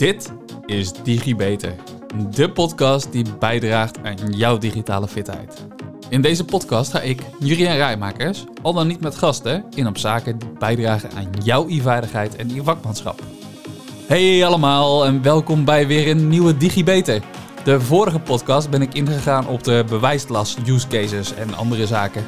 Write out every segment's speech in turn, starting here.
Dit is DigiBeter, de podcast die bijdraagt aan jouw digitale fitheid. In deze podcast ga ik, Jurien Rijmakers, al dan niet met gasten, in op zaken die bijdragen aan jouw e-veiligheid en e-vakmanschap. Hey allemaal en welkom bij weer een nieuwe DigiBeter. De vorige podcast ben ik ingegaan op de bewijslast use cases en andere zaken.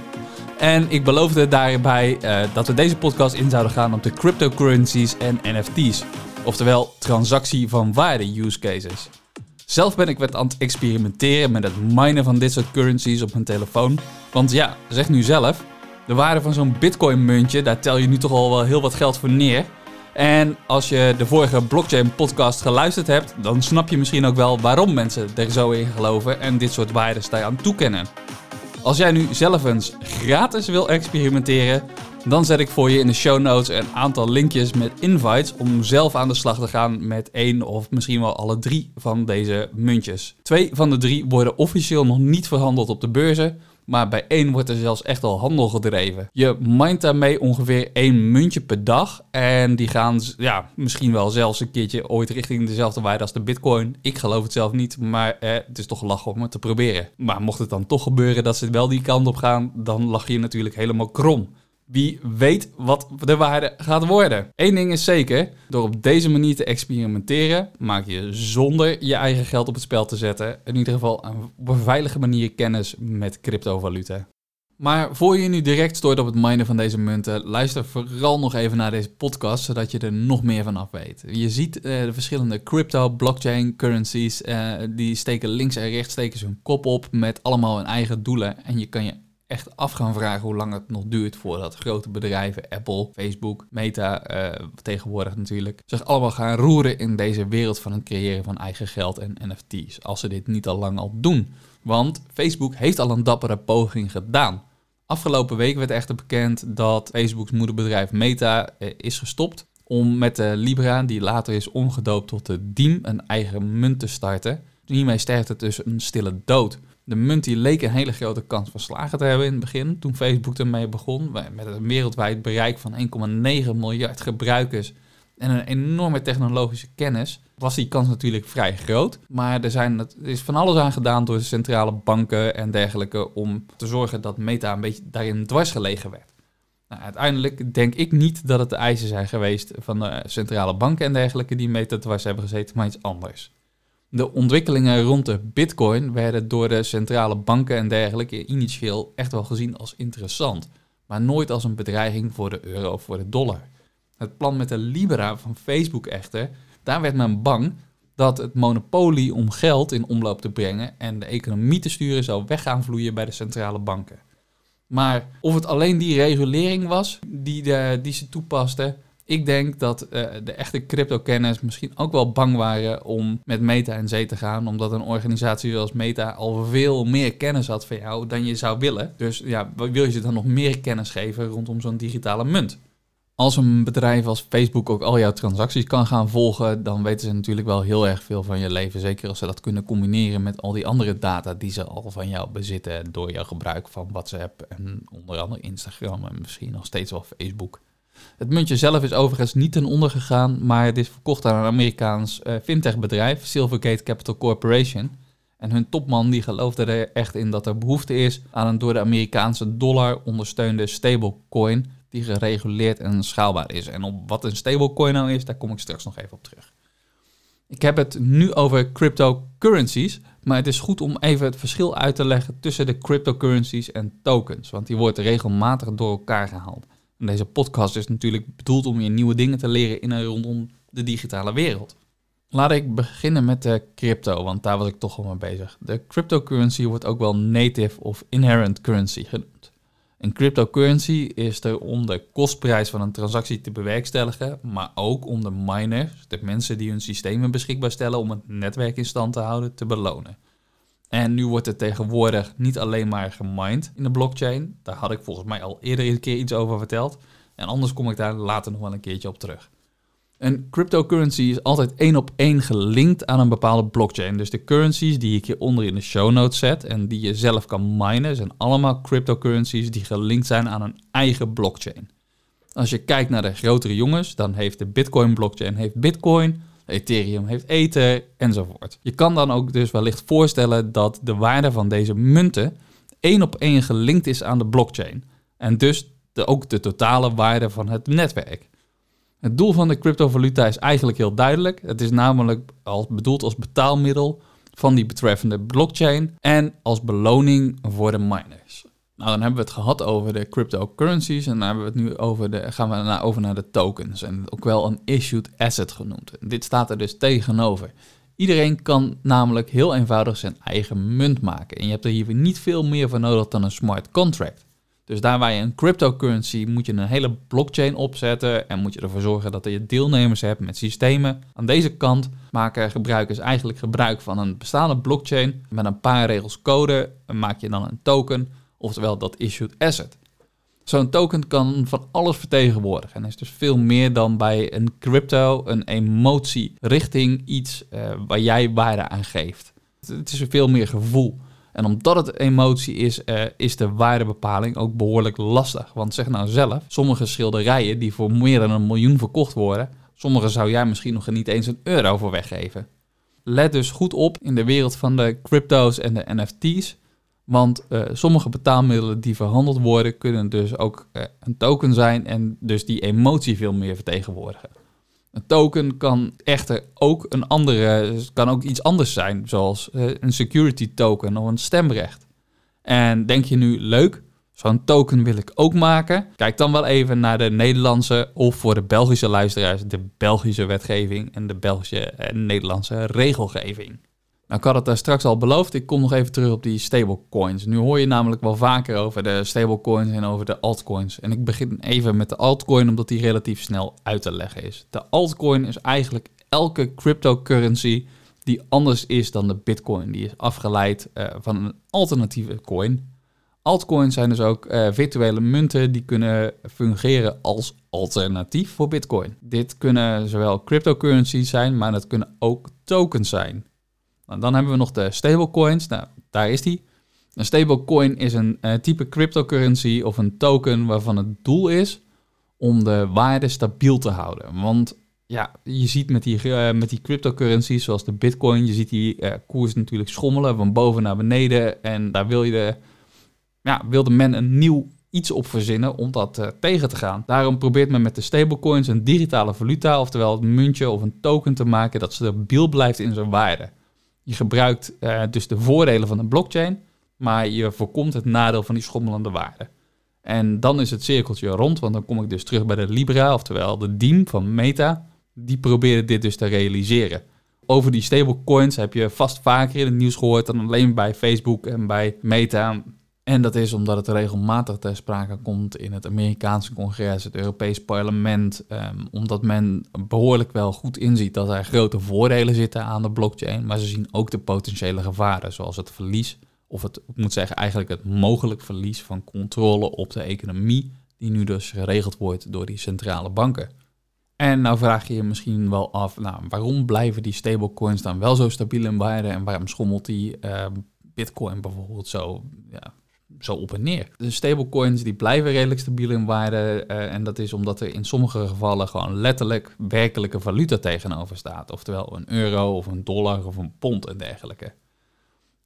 En ik beloofde daarbij uh, dat we deze podcast in zouden gaan op de cryptocurrencies en NFT's. Oftewel transactie van waarde use cases. Zelf ben ik wat aan het experimenteren met het minen van dit soort currencies op mijn telefoon. Want ja, zeg nu zelf, de waarde van zo'n bitcoin muntje, daar tel je nu toch al wel heel wat geld voor neer. En als je de vorige blockchain podcast geluisterd hebt, dan snap je misschien ook wel waarom mensen er zo in geloven en dit soort waarden aan toekennen. Als jij nu zelf eens gratis wil experimenteren, dan zet ik voor je in de show notes een aantal linkjes met invites om zelf aan de slag te gaan met één of misschien wel alle drie van deze muntjes. Twee van de drie worden officieel nog niet verhandeld op de beurzen, maar bij één wordt er zelfs echt al handel gedreven. Je mindt daarmee ongeveer één muntje per dag. En die gaan ja, misschien wel zelfs een keertje ooit richting dezelfde waarde als de bitcoin. Ik geloof het zelf niet, maar eh, het is toch lachen om het te proberen. Maar mocht het dan toch gebeuren dat ze wel die kant op gaan, dan lach je natuurlijk helemaal krom. Wie weet wat de waarde gaat worden. Eén ding is zeker, door op deze manier te experimenteren, maak je zonder je eigen geld op het spel te zetten, in ieder geval op een veilige manier kennis met cryptovaluta. Maar voor je nu direct stoort op het minen van deze munten, luister vooral nog even naar deze podcast, zodat je er nog meer van af weet. Je ziet uh, de verschillende crypto, blockchain, currencies, uh, die steken links en rechts steken ze hun kop op met allemaal hun eigen doelen. En je kan je echt af gaan vragen hoe lang het nog duurt voordat grote bedrijven, Apple, Facebook, Meta, uh, tegenwoordig natuurlijk, zich allemaal gaan roeren in deze wereld van het creëren van eigen geld en NFT's. Als ze dit niet al lang al doen. Want Facebook heeft al een dappere poging gedaan. Afgelopen week werd echter bekend dat Facebooks moederbedrijf Meta eh, is gestopt om met de Libra, die later is omgedoopt tot de Diem, een eigen munt te starten. Hiermee sterft het dus een stille dood. De munt die leek een hele grote kans van slagen te hebben in het begin, toen Facebook ermee begon, met een wereldwijd bereik van 1,9 miljard gebruikers en een enorme technologische kennis, was die kans natuurlijk vrij groot. Maar er, zijn, er is van alles aan gedaan door de centrale banken en dergelijke om te zorgen dat Meta een beetje daarin dwars gelegen werd. Nou, uiteindelijk denk ik niet dat het de eisen zijn geweest van de centrale banken en dergelijke die Meta dwars hebben gezeten, maar iets anders. De ontwikkelingen rond de bitcoin werden door de centrale banken en dergelijke initieel echt wel gezien als interessant, maar nooit als een bedreiging voor de euro of voor de dollar. Het plan met de Libra van Facebook echter, daar werd men bang dat het monopolie om geld in omloop te brengen en de economie te sturen zou weg gaan vloeien bij de centrale banken. Maar of het alleen die regulering was die, de, die ze toepasten, ik denk dat uh, de echte crypto-kenners misschien ook wel bang waren om met Meta in zee te gaan, omdat een organisatie zoals Meta al veel meer kennis had van jou dan je zou willen. Dus ja, wil je ze dan nog meer kennis geven rondom zo'n digitale munt? Als een bedrijf als Facebook ook al jouw transacties kan gaan volgen, dan weten ze natuurlijk wel heel erg veel van je leven. Zeker als ze dat kunnen combineren met al die andere data die ze al van jou bezitten door jouw gebruik van WhatsApp en onder andere Instagram en misschien nog steeds wel Facebook. Het muntje zelf is overigens niet ten onder gegaan, maar het is verkocht aan een Amerikaans uh, fintech-bedrijf, Silvergate Capital Corporation. En hun topman die geloofde er echt in dat er behoefte is aan een door de Amerikaanse dollar ondersteunde stablecoin die gereguleerd en schaalbaar is. En op wat een stablecoin nou is, daar kom ik straks nog even op terug. Ik heb het nu over cryptocurrencies, maar het is goed om even het verschil uit te leggen tussen de cryptocurrencies en tokens, want die wordt regelmatig door elkaar gehaald deze podcast is natuurlijk bedoeld om je nieuwe dingen te leren in en rondom de digitale wereld. Laat ik beginnen met de crypto, want daar was ik toch al mee bezig. De cryptocurrency wordt ook wel native of inherent currency genoemd. Een cryptocurrency is er om de kostprijs van een transactie te bewerkstelligen, maar ook om de miners, de mensen die hun systemen beschikbaar stellen om het netwerk in stand te houden, te belonen. En nu wordt het tegenwoordig niet alleen maar gemined in de blockchain. Daar had ik volgens mij al eerder een keer iets over verteld. En anders kom ik daar later nog wel een keertje op terug. Een cryptocurrency is altijd één op één gelinkt aan een bepaalde blockchain. Dus de currencies die ik hieronder in de show notes zet en die je zelf kan minen, zijn allemaal cryptocurrencies die gelinkt zijn aan een eigen blockchain. Als je kijkt naar de grotere jongens, dan heeft de Bitcoin blockchain heeft Bitcoin, Ethereum heeft Ether enzovoort. Je kan dan ook dus wellicht voorstellen dat de waarde van deze munten één op één gelinkt is aan de blockchain. En dus ook de totale waarde van het netwerk. Het doel van de cryptovaluta is eigenlijk heel duidelijk. Het is namelijk als, bedoeld als betaalmiddel van die betreffende blockchain en als beloning voor de miners. Nou, dan hebben we het gehad over de cryptocurrencies en dan hebben we het nu over de, gaan we naar, over naar de tokens. En ook wel een issued asset genoemd. dit staat er dus tegenover. Iedereen kan namelijk heel eenvoudig zijn eigen munt maken. En je hebt er hier niet veel meer voor nodig dan een smart contract. Dus daar waar je een cryptocurrency moet je een hele blockchain opzetten en moet je ervoor zorgen dat je deelnemers hebt met systemen. Aan deze kant maken gebruikers eigenlijk gebruik van een bestaande blockchain met een paar regels code maak je dan een token, oftewel dat issued asset. Zo'n token kan van alles vertegenwoordigen en is dus veel meer dan bij een crypto een emotie richting iets uh, waar jij waarde aan geeft. Het is veel meer gevoel. En omdat het emotie is, uh, is de waardebepaling ook behoorlijk lastig. Want zeg nou zelf, sommige schilderijen die voor meer dan een miljoen verkocht worden, sommige zou jij misschien nog niet eens een euro voor weggeven. Let dus goed op in de wereld van de crypto's en de NFT's. Want uh, sommige betaalmiddelen die verhandeld worden, kunnen dus ook uh, een token zijn en dus die emotie veel meer vertegenwoordigen. Een token kan echter ook een andere, kan ook iets anders zijn, zoals eh, een security token of een stemrecht. En denk je nu, leuk, zo'n token wil ik ook maken? Kijk dan wel even naar de Nederlandse of voor de Belgische luisteraars de Belgische wetgeving en de Belgische en Nederlandse regelgeving. Nou, ik had het daar straks al beloofd. Ik kom nog even terug op die stablecoins. Nu hoor je namelijk wel vaker over de stablecoins en over de altcoins. En ik begin even met de altcoin, omdat die relatief snel uit te leggen is. De altcoin is eigenlijk elke cryptocurrency die anders is dan de bitcoin. Die is afgeleid uh, van een alternatieve coin. Altcoins zijn dus ook uh, virtuele munten die kunnen fungeren als alternatief voor bitcoin. Dit kunnen zowel cryptocurrencies zijn, maar dat kunnen ook tokens zijn. Nou, dan hebben we nog de stablecoins. Nou, daar is die. Een stablecoin is een uh, type cryptocurrency of een token waarvan het doel is om de waarde stabiel te houden. Want ja, je ziet met die, uh, met die cryptocurrencies zoals de bitcoin, je ziet die uh, koers natuurlijk schommelen van boven naar beneden. En daar wil je ja, wilde men een nieuw iets op verzinnen om dat tegen te gaan. Daarom probeert men met de stablecoins een digitale valuta, oftewel een muntje of een token te maken dat stabiel blijft in zijn waarde. Je gebruikt uh, dus de voordelen van een blockchain, maar je voorkomt het nadeel van die schommelende waarde. En dan is het cirkeltje rond, want dan kom ik dus terug bij de Libra, oftewel de Diem van Meta. Die proberen dit dus te realiseren. Over die stablecoins heb je vast vaker in het nieuws gehoord dan alleen bij Facebook en bij Meta. En dat is omdat het regelmatig ter sprake komt in het Amerikaanse congres, het Europees parlement. Um, omdat men behoorlijk wel goed inziet dat er grote voordelen zitten aan de blockchain. Maar ze zien ook de potentiële gevaren, zoals het verlies, of het, ik moet zeggen eigenlijk het mogelijk verlies van controle op de economie, die nu dus geregeld wordt door die centrale banken. En nou vraag je je misschien wel af, nou, waarom blijven die stablecoins dan wel zo stabiel in waarde en waarom schommelt die uh, bitcoin bijvoorbeeld zo ja, zo op en neer. De stablecoins die blijven redelijk stabiel in waarde. Uh, en dat is omdat er in sommige gevallen gewoon letterlijk werkelijke valuta tegenover staat. Oftewel een euro of een dollar of een pond en dergelijke.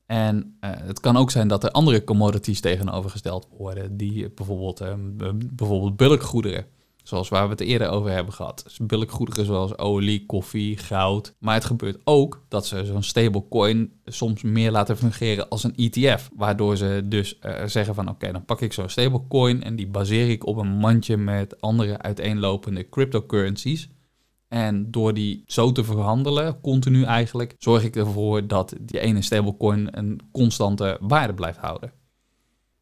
En uh, het kan ook zijn dat er andere commodities tegenovergesteld worden, die bijvoorbeeld, uh, bijvoorbeeld bulkgoederen. Zoals waar we het eerder over hebben gehad. Dus bulkgoederen zoals olie, koffie, goud. Maar het gebeurt ook dat ze zo'n stablecoin soms meer laten fungeren als een ETF. Waardoor ze dus uh, zeggen van oké, dan pak ik zo'n stablecoin en die baseer ik op een mandje met andere uiteenlopende cryptocurrencies. En door die zo te verhandelen, continu eigenlijk, zorg ik ervoor dat die ene stablecoin een constante waarde blijft houden.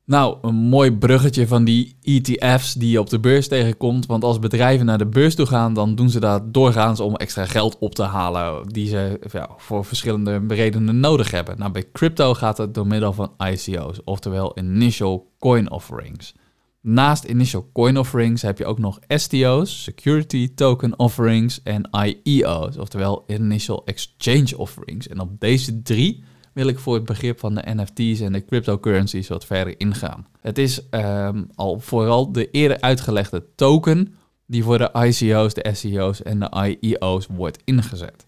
Nou, een mooi bruggetje van die ETF's die je op de beurs tegenkomt. Want als bedrijven naar de beurs toe gaan, dan doen ze dat doorgaans om extra geld op te halen. Die ze ja, voor verschillende redenen nodig hebben. Nou, bij crypto gaat het door middel van ICO's, oftewel Initial Coin Offerings. Naast Initial Coin Offerings heb je ook nog STO's, Security Token Offerings en IEO's, oftewel Initial Exchange Offerings. En op deze drie wil ik voor het begrip van de NFT's en de cryptocurrencies wat verder ingaan. Het is um, al vooral de eerder uitgelegde token die voor de ICO's, de SEO's en de IEO's wordt ingezet.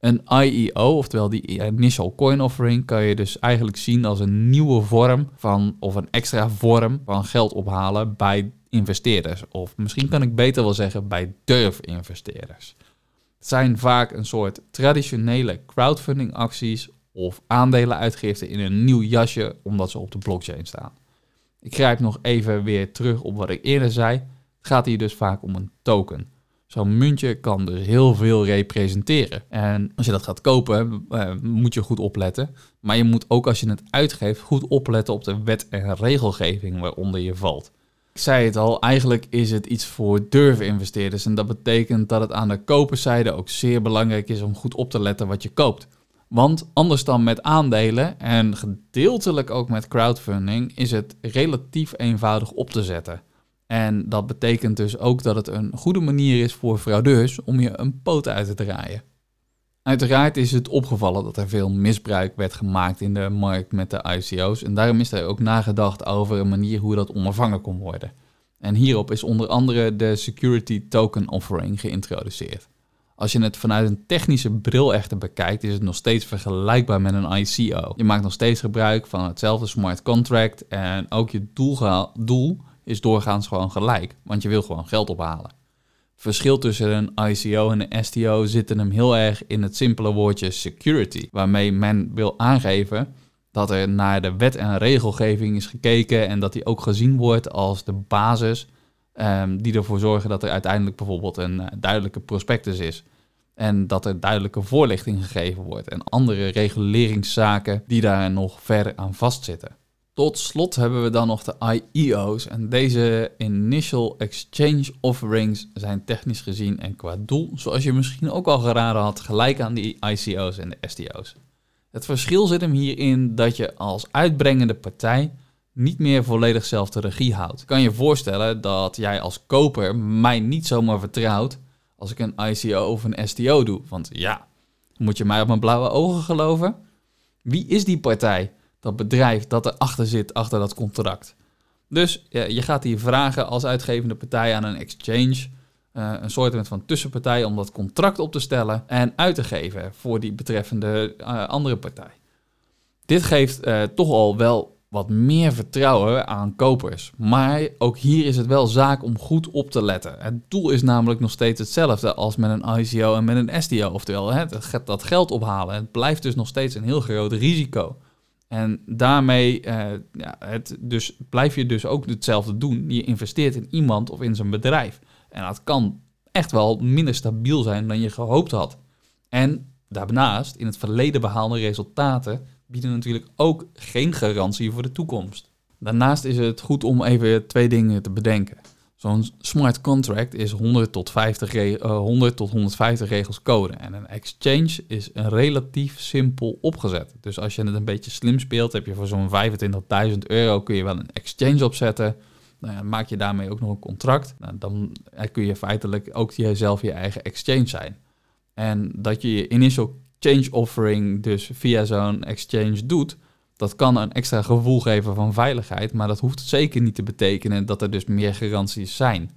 Een IEO, oftewel die Initial Coin Offering, kan je dus eigenlijk zien als een nieuwe vorm van, of een extra vorm van geld ophalen bij investeerders. Of misschien kan ik beter wel zeggen bij durf-investeerders. Het zijn vaak een soort traditionele crowdfunding acties of aandelenuitgifte in een nieuw jasje omdat ze op de blockchain staan. Ik grijp nog even weer terug op wat ik eerder zei. Het gaat hier dus vaak om een token. Zo'n muntje kan dus heel veel representeren. En als je dat gaat kopen, eh, moet je goed opletten. Maar je moet ook als je het uitgeeft goed opletten op de wet en regelgeving waaronder je valt. Ik zei het al, eigenlijk is het iets voor durf-investeerders. En dat betekent dat het aan de koperszijde ook zeer belangrijk is om goed op te letten wat je koopt. Want anders dan met aandelen en gedeeltelijk ook met crowdfunding is het relatief eenvoudig op te zetten. En dat betekent dus ook dat het een goede manier is voor fraudeurs om je een poot uit te draaien. Uiteraard is het opgevallen dat er veel misbruik werd gemaakt in de markt met de ICO's en daarom is er ook nagedacht over een manier hoe dat ondervangen kon worden. En hierop is onder andere de Security Token Offering geïntroduceerd. Als je het vanuit een technische bril echter bekijkt, is het nog steeds vergelijkbaar met een ICO. Je maakt nog steeds gebruik van hetzelfde smart contract en ook je doel is doorgaans gewoon gelijk, want je wil gewoon geld ophalen. Het verschil tussen een ICO en een STO zit hem heel erg in het simpele woordje security, waarmee men wil aangeven dat er naar de wet en regelgeving is gekeken en dat die ook gezien wordt als de basis um, die ervoor zorgen dat er uiteindelijk bijvoorbeeld een uh, duidelijke prospectus is. En dat er duidelijke voorlichting gegeven wordt en andere reguleringszaken die daar nog verder aan vastzitten. Tot slot hebben we dan nog de IEO's. En deze Initial Exchange Offerings zijn technisch gezien en qua doel, zoals je misschien ook al geraden had, gelijk aan die ICO's en de STO's. Het verschil zit hem hierin dat je als uitbrengende partij niet meer volledig zelf de regie houdt. Kan je voorstellen dat jij als koper mij niet zomaar vertrouwt als ik een ICO of een STO doe? Want ja, moet je mij op mijn blauwe ogen geloven? Wie is die partij? dat bedrijf dat erachter zit, achter dat contract. Dus je gaat hier vragen als uitgevende partij aan een exchange, uh, een soort van tussenpartij, om dat contract op te stellen en uit te geven voor die betreffende uh, andere partij. Dit geeft uh, toch al wel wat meer vertrouwen aan kopers. Maar ook hier is het wel zaak om goed op te letten. Het doel is namelijk nog steeds hetzelfde als met een ICO en met een STO. Oftewel, hè, dat geld ophalen. Het blijft dus nog steeds een heel groot risico. En daarmee uh, ja, het, dus, blijf je dus ook hetzelfde doen. Je investeert in iemand of in zijn bedrijf. En dat kan echt wel minder stabiel zijn dan je gehoopt had. En daarnaast, in het verleden behaalde resultaten bieden natuurlijk ook geen garantie voor de toekomst. Daarnaast is het goed om even twee dingen te bedenken. Zo'n smart contract is 100 tot, 50 uh, 100 tot 150 regels code. En een exchange is een relatief simpel opgezet. Dus als je het een beetje slim speelt, heb je voor zo'n 25.000 euro kun je wel een exchange opzetten. Nou ja, maak je daarmee ook nog een contract. Nou, dan kun je feitelijk ook jezelf je eigen exchange zijn. En dat je je initial change offering dus via zo'n exchange doet, dat kan een extra gevoel geven van veiligheid, maar dat hoeft zeker niet te betekenen dat er dus meer garanties zijn.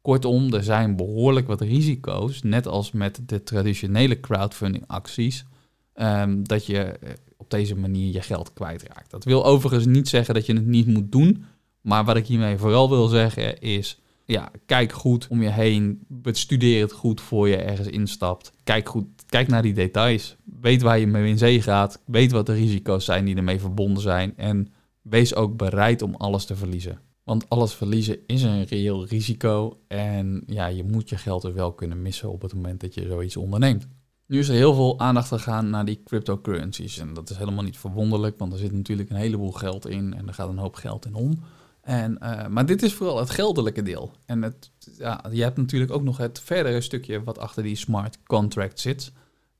Kortom, er zijn behoorlijk wat risico's, net als met de traditionele crowdfunding acties, ehm, dat je eh, op deze manier je geld kwijtraakt. Dat wil overigens niet zeggen dat je het niet moet doen, maar wat ik hiermee vooral wil zeggen is, ja, kijk goed om je heen, bestudeer het goed voor je ergens instapt. Kijk goed, kijk naar die details. Weet waar je mee in zee gaat. Weet wat de risico's zijn die ermee verbonden zijn. En wees ook bereid om alles te verliezen. Want alles verliezen is een reëel risico. En ja, je moet je geld er wel kunnen missen op het moment dat je zoiets onderneemt. Nu is er heel veel aandacht gegaan naar die cryptocurrencies. En dat is helemaal niet verwonderlijk, want er zit natuurlijk een heleboel geld in en er gaat een hoop geld in om. En, uh, maar dit is vooral het geldelijke deel. En het, ja, je hebt natuurlijk ook nog het verdere stukje wat achter die smart contract zit.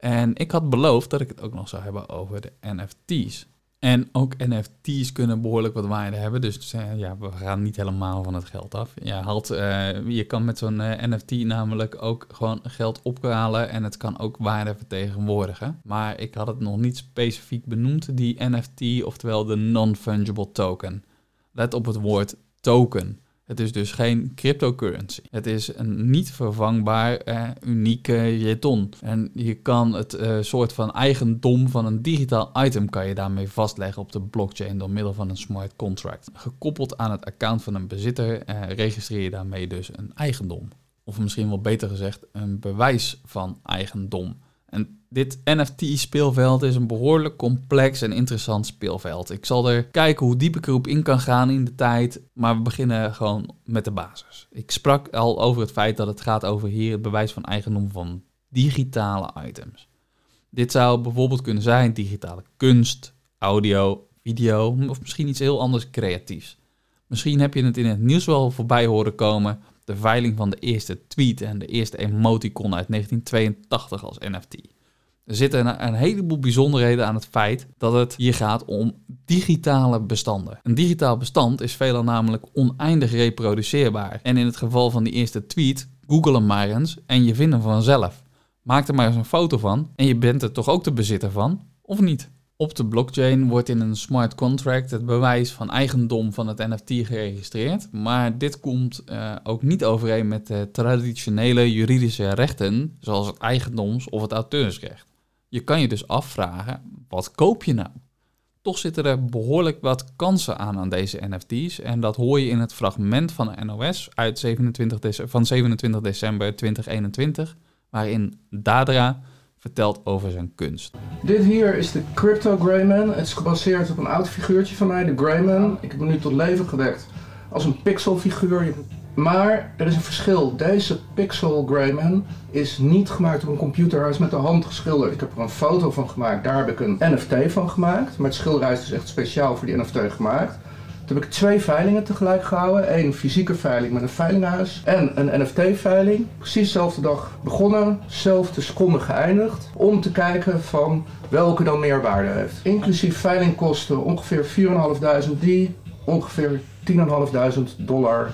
En ik had beloofd dat ik het ook nog zou hebben over de NFT's. En ook NFT's kunnen behoorlijk wat waarde hebben. Dus ja, we gaan niet helemaal van het geld af. Je, uh, je kan met zo'n NFT namelijk ook gewoon geld ophalen. En het kan ook waarde vertegenwoordigen. Maar ik had het nog niet specifiek benoemd, die NFT, oftewel de non-fungible token. Let op het woord token. Het is dus geen cryptocurrency. Het is een niet vervangbaar eh, unieke jeton. En je kan het uh, soort van eigendom van een digitaal item kan je daarmee vastleggen op de blockchain door middel van een smart contract. Gekoppeld aan het account van een bezitter eh, registreer je daarmee dus een eigendom. Of misschien wel beter gezegd, een bewijs van eigendom. En dit NFT-speelveld is een behoorlijk complex en interessant speelveld. Ik zal er kijken hoe diep ik erop in kan gaan in de tijd, maar we beginnen gewoon met de basis. Ik sprak al over het feit dat het gaat over hier het bewijs van eigendom van digitale items. Dit zou bijvoorbeeld kunnen zijn digitale kunst, audio, video of misschien iets heel anders creatiefs. Misschien heb je het in het nieuws wel voorbij horen komen, de veiling van de eerste tweet en de eerste emoticon uit 1982 als NFT. Er zitten een, heleboel bijzonderheden aan het feit dat het hier gaat om digitale bestanden. Een digitaal bestand is veelal namelijk oneindig reproduceerbaar. En in het geval van die eerste tweet, google hem maar eens en je vindt hem vanzelf. Maak er maar eens een foto van en je bent er toch ook de bezitter van, of niet? Op de blockchain wordt in een smart contract het bewijs van eigendom van het NFT geregistreerd. Maar dit komt uh, ook niet overeen met de traditionele juridische rechten, zoals het eigendoms- of het auteursrecht. Je kan je dus afvragen, wat koop je nou? Toch zitten er behoorlijk wat kansen aan aan deze NFT's. En dat hoor je in het fragment van de NOS uit 27 van 27 december 2021, waarin Dadra vertelt over zijn kunst. Dit hier is de Crypto Greyman. Het is gebaseerd op een oud figuurtje van mij, de Greyman. Ik heb hem nu tot leven gewekt als een pixelfiguur. Maar er is een verschil. Deze Pixel Greyman is niet gemaakt op een computer, hij is met de hand geschilderd. Ik heb er een foto van gemaakt, daar heb ik een NFT van gemaakt. Maar het schilderij is dus echt speciaal voor die NFT gemaakt. Toen heb ik twee veilingen tegelijk gehouden. Eén fysieke veiling met een veilinghuis en een NFT-veiling. Precies dezelfde dag begonnen, dezelfde seconde geëindigd. Om te kijken van welke dan meer waarde heeft. Inclusief veilingkosten ongeveer 4.500 die, ongeveer 10.500 dollar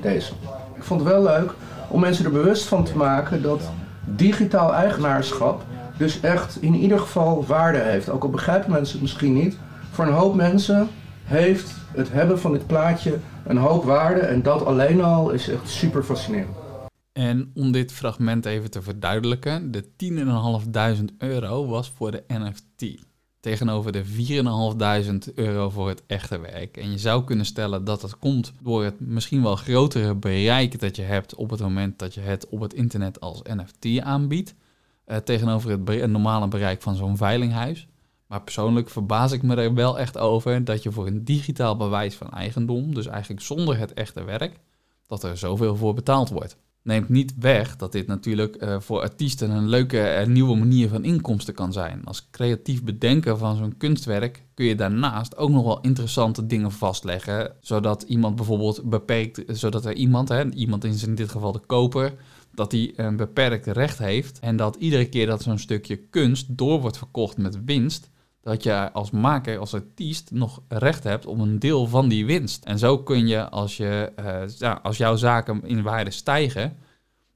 deze. Ik vond het wel leuk om mensen er bewust van te maken dat digitaal eigenaarschap dus echt in ieder geval waarde heeft. Ook al begrijpen mensen het misschien niet. Voor een hoop mensen heeft het hebben van dit plaatje een hoop waarde en dat alleen al is echt super fascinerend. En om dit fragment even te verduidelijken, de 10.500 euro was voor de NFT tegenover de 4.500 euro voor het echte werk. En je zou kunnen stellen dat dat komt door het misschien wel grotere bereik dat je hebt op het moment dat je het op het internet als NFT aanbiedt, eh, tegenover het, normale bereik van zo'n veilinghuis. Maar persoonlijk verbaas ik me er wel echt over dat je voor een digitaal bewijs van eigendom, dus eigenlijk zonder het echte werk, dat er zoveel voor betaald wordt neemt niet weg dat dit natuurlijk uh, voor artiesten een leuke en nieuwe manier van inkomsten kan zijn. Als creatief bedenken van zo'n kunstwerk kun je daarnaast ook nog wel interessante dingen vastleggen, zodat iemand bijvoorbeeld beperkt, zodat er iemand, hè, iemand is in dit geval de koper, dat hij een beperkt recht heeft en dat iedere keer dat zo'n stukje kunst door wordt verkocht met winst, dat je als maker, als artiest nog recht hebt op een deel van die winst. En zo kun je, als, je, uh, ja, als jouw zaken in waarde stijgen,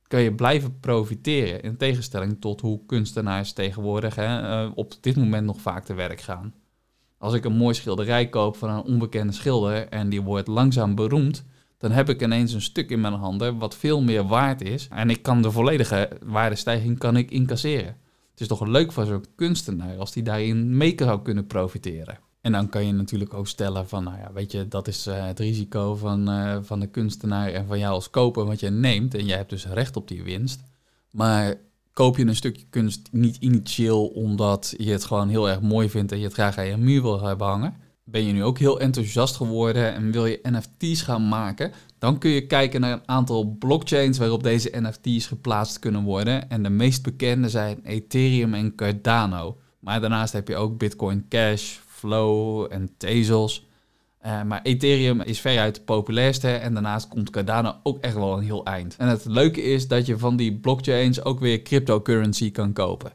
kun je blijven profiteren. In tegenstelling tot hoe kunstenaars tegenwoordig hè, uh, op dit moment nog vaak te werk gaan. Als ik een mooi schilderij koop van een onbekende schilder en die wordt langzaam beroemd, dan heb ik ineens een stuk in mijn handen wat veel meer waard is. En ik kan de volledige waardestijging kan ik incasseren. Het is toch leuk voor zo'n kunstenaar als die daarin mee zou kunnen profiteren. En dan kan je natuurlijk ook stellen van, nou ja, weet je, dat is uh, het risico van, uh, van de kunstenaar en van jou als koper wat je neemt. En jij hebt dus recht op die winst. Maar koop je een stukje kunst niet initieel omdat je het gewoon heel erg mooi vindt en je het graag aan je muur wil hebben hangen. Ben je nu ook heel enthousiast geworden en wil je NFT's gaan maken, dan kun je kijken naar een aantal blockchains waarop deze NFT's geplaatst kunnen worden. En de meest bekende zijn Ethereum en Cardano. Maar daarnaast heb je ook Bitcoin Cash, Flow en Tezos. Uh, maar Ethereum is veruit de populairste en daarnaast komt Cardano ook echt wel een heel eind. En het leuke is dat je van die blockchains ook weer cryptocurrency kan kopen.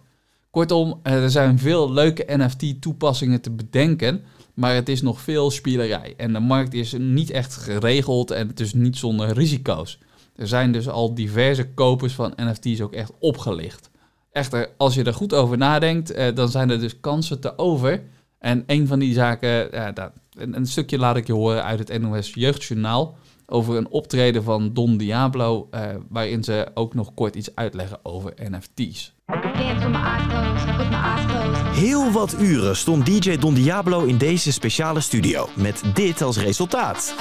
Kortom, er zijn veel leuke NFT-toepassingen te bedenken, maar het is nog veel spielerij. En de markt is niet echt geregeld en het is niet zonder risico's. Er zijn dus al diverse kopers van NFT's ook echt opgelicht. Echter, als je er goed over nadenkt, eh, dan zijn er dus kansen te over. En een van die zaken, ja, dat, een, een, stukje laat ik je horen uit het NOS Jeugdjournaal over een optreden van Don Diablo, uh, waarin ze ook nog kort iets uitleggen over NFT's. Heel wat uren stond DJ Don Diablo in deze speciale studio, met dit als resultaat.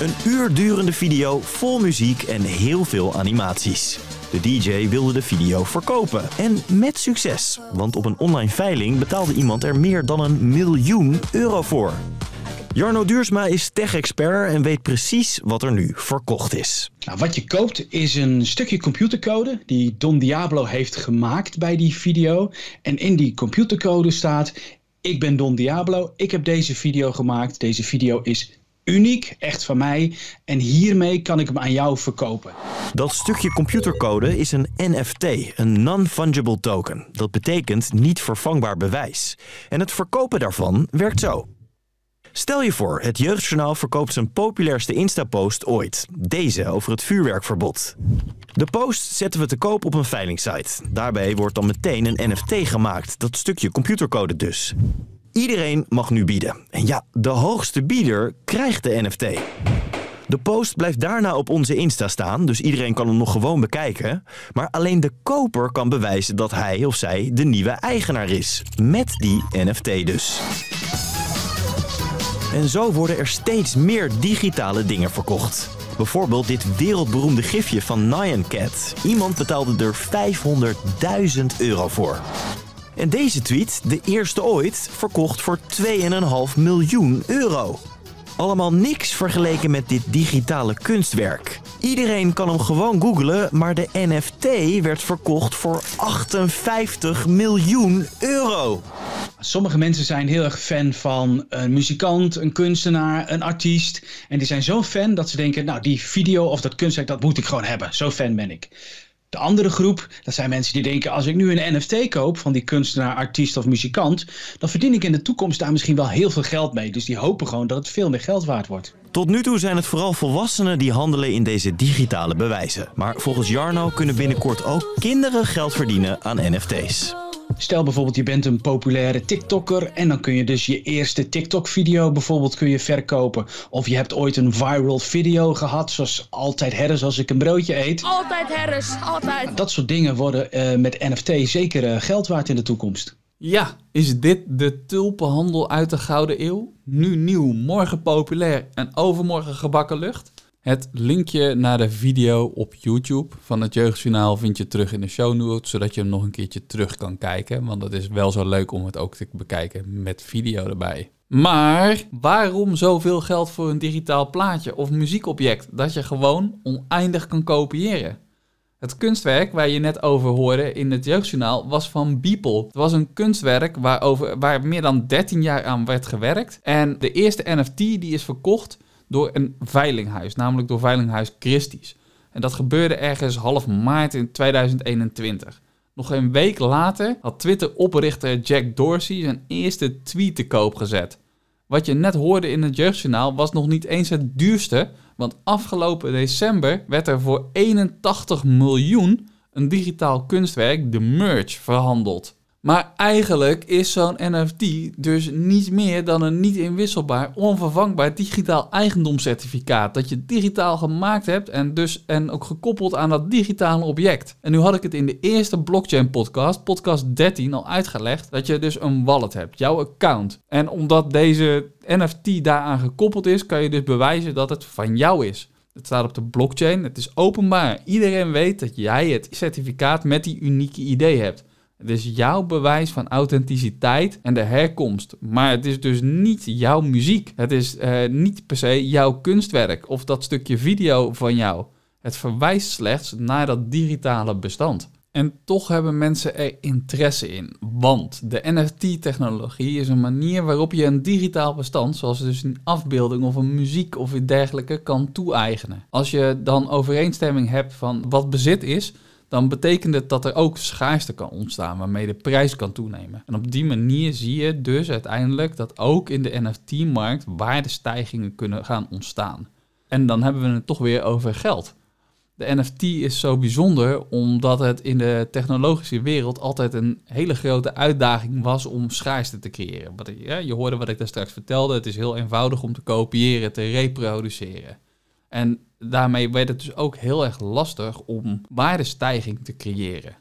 Een uur durende video vol muziek en heel veel animaties. De DJ wilde de video verkopen. En met succes, want op een online veiling betaalde iemand er meer dan een miljoen euro voor. Jarno Duursma is tech-expert en weet precies wat er nu verkocht is. Nou, wat je koopt is een stukje computercode die Don Diablo heeft gemaakt bij die video. En in die computercode staat: Ik ben Don Diablo, ik heb deze video gemaakt. Deze video is uniek, echt van mij. En hiermee kan ik hem aan jou verkopen. Dat stukje computercode is een NFT, een non-fungible token. Dat betekent niet vervangbaar bewijs. En het verkopen daarvan werkt zo. Stel je voor, het Jeugdjournaal verkoopt zijn populairste Insta-post ooit. Deze over het vuurwerkverbod. De post zetten we te koop op een veilingsite. Daarbij wordt dan meteen een NFT gemaakt, dat stukje computercode dus. Iedereen mag nu bieden. En ja, de hoogste bieder krijgt de NFT. De post blijft daarna op onze Insta staan, dus iedereen kan hem nog gewoon bekijken. Maar alleen de koper kan bewijzen dat hij of zij de nieuwe eigenaar is. Met die NFT dus. En zo worden er steeds meer digitale dingen verkocht. Bijvoorbeeld dit wereldberoemde gifje van Nyan Cat. Iemand betaalde er 500.000 euro voor. En deze tweet, de eerste ooit, verkocht voor 2,5 miljoen euro. Allemaal niks vergeleken met dit digitale kunstwerk. Iedereen kan hem gewoon googlen, maar de NFT werd verkocht voor 58 miljoen euro. Sommige mensen zijn heel erg fan van een muzikant, een kunstenaar, een artiest. En die zijn zo fan dat ze denken, nou die video of dat kunstwerk, dat moet ik gewoon hebben. Zo fan ben ik. De andere groep, dat zijn mensen die denken: als ik nu een NFT koop van die kunstenaar, artiest of muzikant, dan verdien ik in de toekomst daar misschien wel heel veel geld mee. Dus die hopen gewoon dat het veel meer geld waard wordt. Tot nu toe zijn het vooral volwassenen die handelen in deze digitale bewijzen. Maar volgens Jarno kunnen binnenkort ook kinderen geld verdienen aan NFT's. Stel bijvoorbeeld je bent een populaire TikToker en dan kun je dus je eerste TikTok-video bijvoorbeeld kun je verkopen. Of je hebt ooit een viral video gehad, zoals altijd herres als ik een broodje eet. Altijd herres, altijd. Dat soort dingen worden uh, met NFT zeker uh, geld waard in de toekomst. Ja, is dit de tulpenhandel uit de Gouden Eeuw? Nu nieuw, morgen populair en overmorgen gebakken lucht? Het linkje naar de video op YouTube van het Jeugdjournaal vind je terug in de show notes, zodat je hem nog een keertje terug kan kijken. Want dat is wel zo leuk om het ook te bekijken met video erbij. Maar waarom zoveel geld voor een digitaal plaatje of muziekobject dat je gewoon oneindig kan kopiëren? Het kunstwerk waar je net over hoorde in het Jeugdjournaal was van Beeple. Het was een kunstwerk waarover, waar meer dan 13 jaar aan werd gewerkt. En de eerste NFT die is verkocht door een veilinghuis, namelijk door Veilinghuis Christie's. En dat gebeurde ergens half maart in 2021. Nog een week later had Twitter-oprichter Jack Dorsey zijn eerste tweet te koop gezet. Wat je net hoorde in het jeugdjournaal was nog niet eens het duurste, want afgelopen december werd er voor 81 miljoen een digitaal kunstwerk, de Merge, verhandeld. Maar eigenlijk is zo'n NFT dus niets meer dan een niet inwisselbaar, onvervangbaar digitaal eigendomscertificaat. Dat je digitaal gemaakt hebt en dus en ook gekoppeld aan dat digitale object. En nu had ik het in de eerste blockchain podcast, podcast 13, al uitgelegd dat je dus een wallet hebt, jouw account. En omdat deze NFT daaraan gekoppeld is, kan je dus bewijzen dat het van jou is. Het staat op de blockchain, het is openbaar. Iedereen weet dat jij het certificaat met die unieke idee hebt. Het is jouw bewijs van authenticiteit en de herkomst. Maar het is dus niet jouw muziek. Het is uh, niet per se jouw kunstwerk of dat stukje video van jou. Het verwijst slechts naar dat digitale bestand. En toch hebben mensen er interesse in. Want de NFT-technologie is een manier waarop je een digitaal bestand, zoals dus een afbeelding of een muziek of iets dergelijke, kan toe-eigenen. Als je dan overeenstemming hebt van wat bezit is, dan betekent het dat er ook schaarste kan ontstaan, waarmee de prijs kan toenemen. En op die manier zie je dus uiteindelijk dat ook in de NFT-markt waardestijgingen kunnen gaan ontstaan. En dan hebben we het toch weer over geld. De NFT is zo bijzonder omdat het in de technologische wereld altijd een hele grote uitdaging was om schaarste te creëren. Je hoorde wat ik daar straks vertelde. Het is heel eenvoudig om te kopiëren, te reproduceren. En daarmee werd het dus ook heel erg lastig om waardestijging te creëren.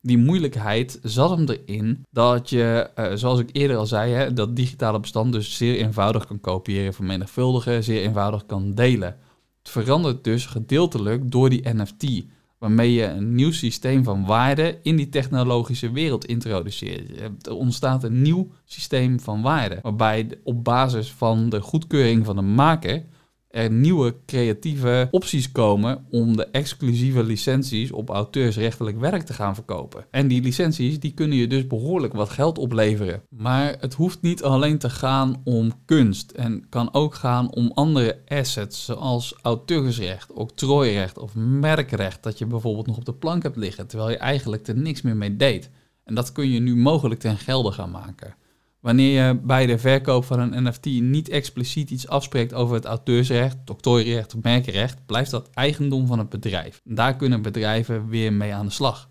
Die moeilijkheid zat hem erin dat je, uh, zoals ik eerder al zei, hè, dat digitale bestand dus zeer eenvoudig kan kopiëren, vermenigvuldigen, zeer eenvoudig kan delen. Het verandert dus gedeeltelijk door die NFT, waarmee je een nieuw systeem van waarde in die technologische wereld introduceert. Er ontstaat een nieuw systeem van waarde, waarbij op basis van de goedkeuring van de maker er nieuwe creatieve opties komen om de exclusieve licenties op auteursrechtelijk werk te gaan verkopen. En die licenties die kunnen je dus behoorlijk wat geld opleveren. Maar het hoeft niet alleen te gaan om kunst en kan ook gaan om andere assets zoals auteursrecht, octrooirecht of merkrecht dat je bijvoorbeeld nog op de plank hebt liggen terwijl je eigenlijk er niks meer mee deed. En dat kun je nu mogelijk ten gelde gaan maken. Wanneer je bij de verkoop van een NFT niet expliciet iets afspreekt over het auteursrecht, doctorierecht of merkenrecht, blijft dat eigendom van het bedrijf. Daar kunnen bedrijven weer mee aan de slag.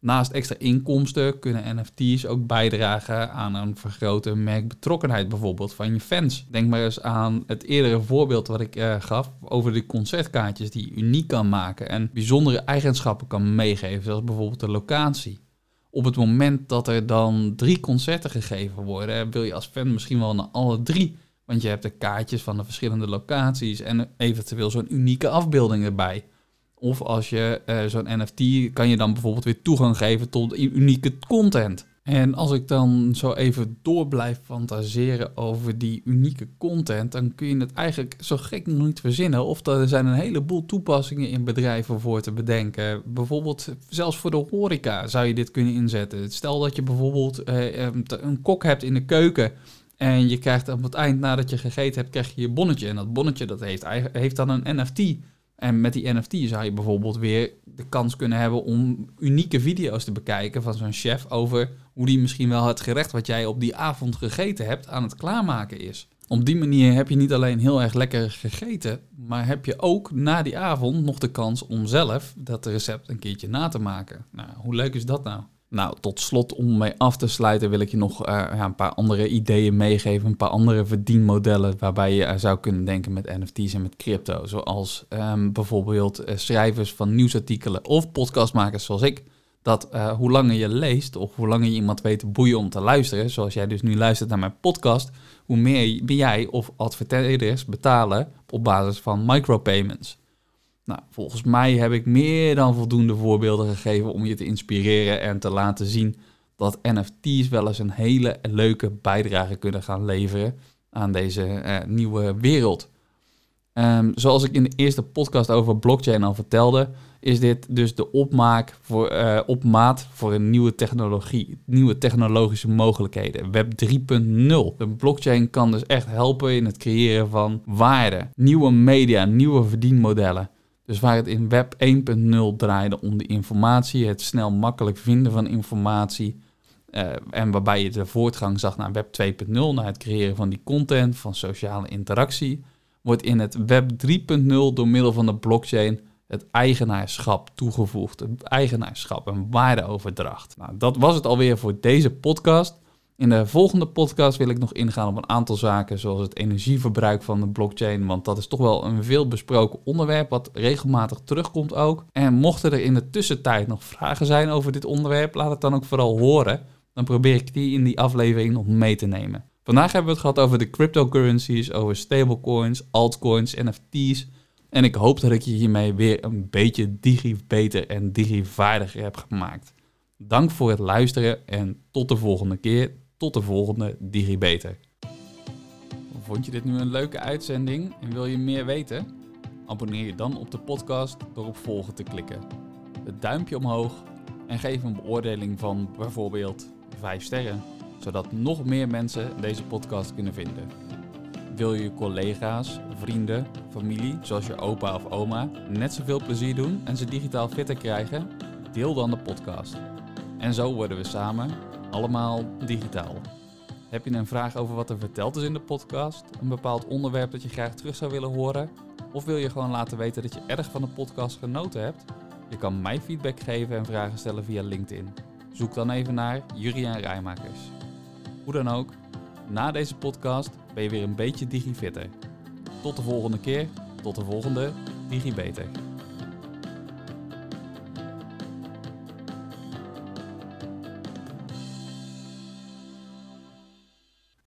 Naast extra inkomsten kunnen NFT's ook bijdragen aan een vergrote merkbetrokkenheid bijvoorbeeld van je fans. Denk maar eens aan het eerdere voorbeeld wat ik uh, gaf over de concertkaartjes die je uniek kan maken en bijzondere eigenschappen kan meegeven, zoals bijvoorbeeld de locatie op het moment dat er dan drie concerten gegeven worden, wil je als fan misschien wel naar alle drie. Want je hebt de kaartjes van de verschillende locaties en eventueel zo'n unieke afbeelding erbij. Of als je uh, zo'n NFT kan je dan bijvoorbeeld weer toegang geven tot unieke content. En als ik dan zo even door blijf fantaseren over die unieke content, dan kun je het eigenlijk zo gek nog niet verzinnen. Of er zijn een heleboel toepassingen in bedrijven voor te bedenken. Bijvoorbeeld zelfs voor de horeca zou je dit kunnen inzetten. Stel dat je bijvoorbeeld eh, een kok hebt in de keuken. En je krijgt op het eind, nadat je gegeten hebt, krijg je je bonnetje. En dat bonnetje dat heeft, heeft dan een NFT. En met die NFT zou je bijvoorbeeld weer de kans kunnen hebben om unieke video's te bekijken van zo'n chef over hoe die misschien wel het gerecht wat jij op die avond gegeten hebt aan het klaarmaken is. Op die manier heb je niet alleen heel erg lekker gegeten, maar heb je ook na die avond nog de kans om zelf dat recept een keertje na te maken. Nou, hoe leuk is dat nou? Nou, tot slot om mee af te sluiten wil ik je nog uh, ja, een paar andere ideeën meegeven. Een paar andere verdienmodellen waarbij je zou kunnen denken met NFT's en met crypto. Zoals um, bijvoorbeeld uh, schrijvers van nieuwsartikelen of podcastmakers zoals ik. Dat uh, hoe langer je leest of hoe langer je iemand weet te boeien om te luisteren, zoals jij dus nu luistert naar mijn podcast, hoe meer jij of adverteerders betalen op basis van micropayments. Nou, volgens mij heb ik meer dan voldoende voorbeelden gegeven om je te inspireren en te laten zien dat NFT's wel eens een hele leuke bijdrage kunnen gaan leveren aan deze uh, nieuwe wereld. Um, zoals ik in de eerste podcast over blockchain al vertelde, is dit dus de opmaak voor, uh, op maat voor een nieuwe technologie, nieuwe technologische mogelijkheden. Web 3.0. De blockchain kan dus echt helpen in het creëren van waarde, nieuwe media, nieuwe verdienmodellen. Dus waar het in Web 1.0 draaide om de informatie, het snel makkelijk vinden van informatie. Uh, en waarbij je de voortgang zag naar Web 2.0, naar het creëren van die content, van sociale interactie, wordt in het Web 3.0 door middel van de blockchain het eigenaarschap toegevoegd. Het eigenaarschap, een waardeoverdracht. Nou, dat was het alweer voor deze podcast. In de volgende podcast wil ik nog ingaan op een aantal zaken, zoals het energieverbruik van de blockchain, want dat is toch wel een veel besproken onderwerp, wat regelmatig terugkomt ook. En mochten er in de tussentijd nog vragen zijn over dit onderwerp, laat het dan ook vooral horen. Dan probeer ik die in die aflevering nog mee te nemen. Vandaag hebben we het gehad over de cryptocurrencies, over stablecoins, altcoins, NFT's. En ik hoop dat ik je hiermee weer een beetje digi-beter en digi-vaardiger heb gemaakt. Dank voor het luisteren en tot de volgende keer tot de volgende DigiBeter. Vond je dit nu een leuke uitzending en wil je meer weten? Abonneer je dan op de podcast door op volgen te klikken. Het duimpje omhoog en geef een beoordeling van bijvoorbeeld 5 sterren, zodat nog meer mensen deze podcast kunnen vinden. Wil je je collega's, vrienden, familie, zoals je opa of oma, net zoveel plezier doen en ze digitaal fitter krijgen? Deel dan de podcast. En zo worden we samen allemaal digitaal. Heb je een vraag over wat er verteld is in de podcast? Een bepaald onderwerp dat je graag terug zou willen horen? Of wil je gewoon laten weten dat je erg van de podcast genoten hebt? Je kan mij feedback geven en vragen stellen via LinkedIn. Zoek dan even naar Juriaan Rijmakers. Hoe dan ook, na deze podcast ben je weer een beetje digifitter. Tot de volgende keer, tot de volgende DigiBeter.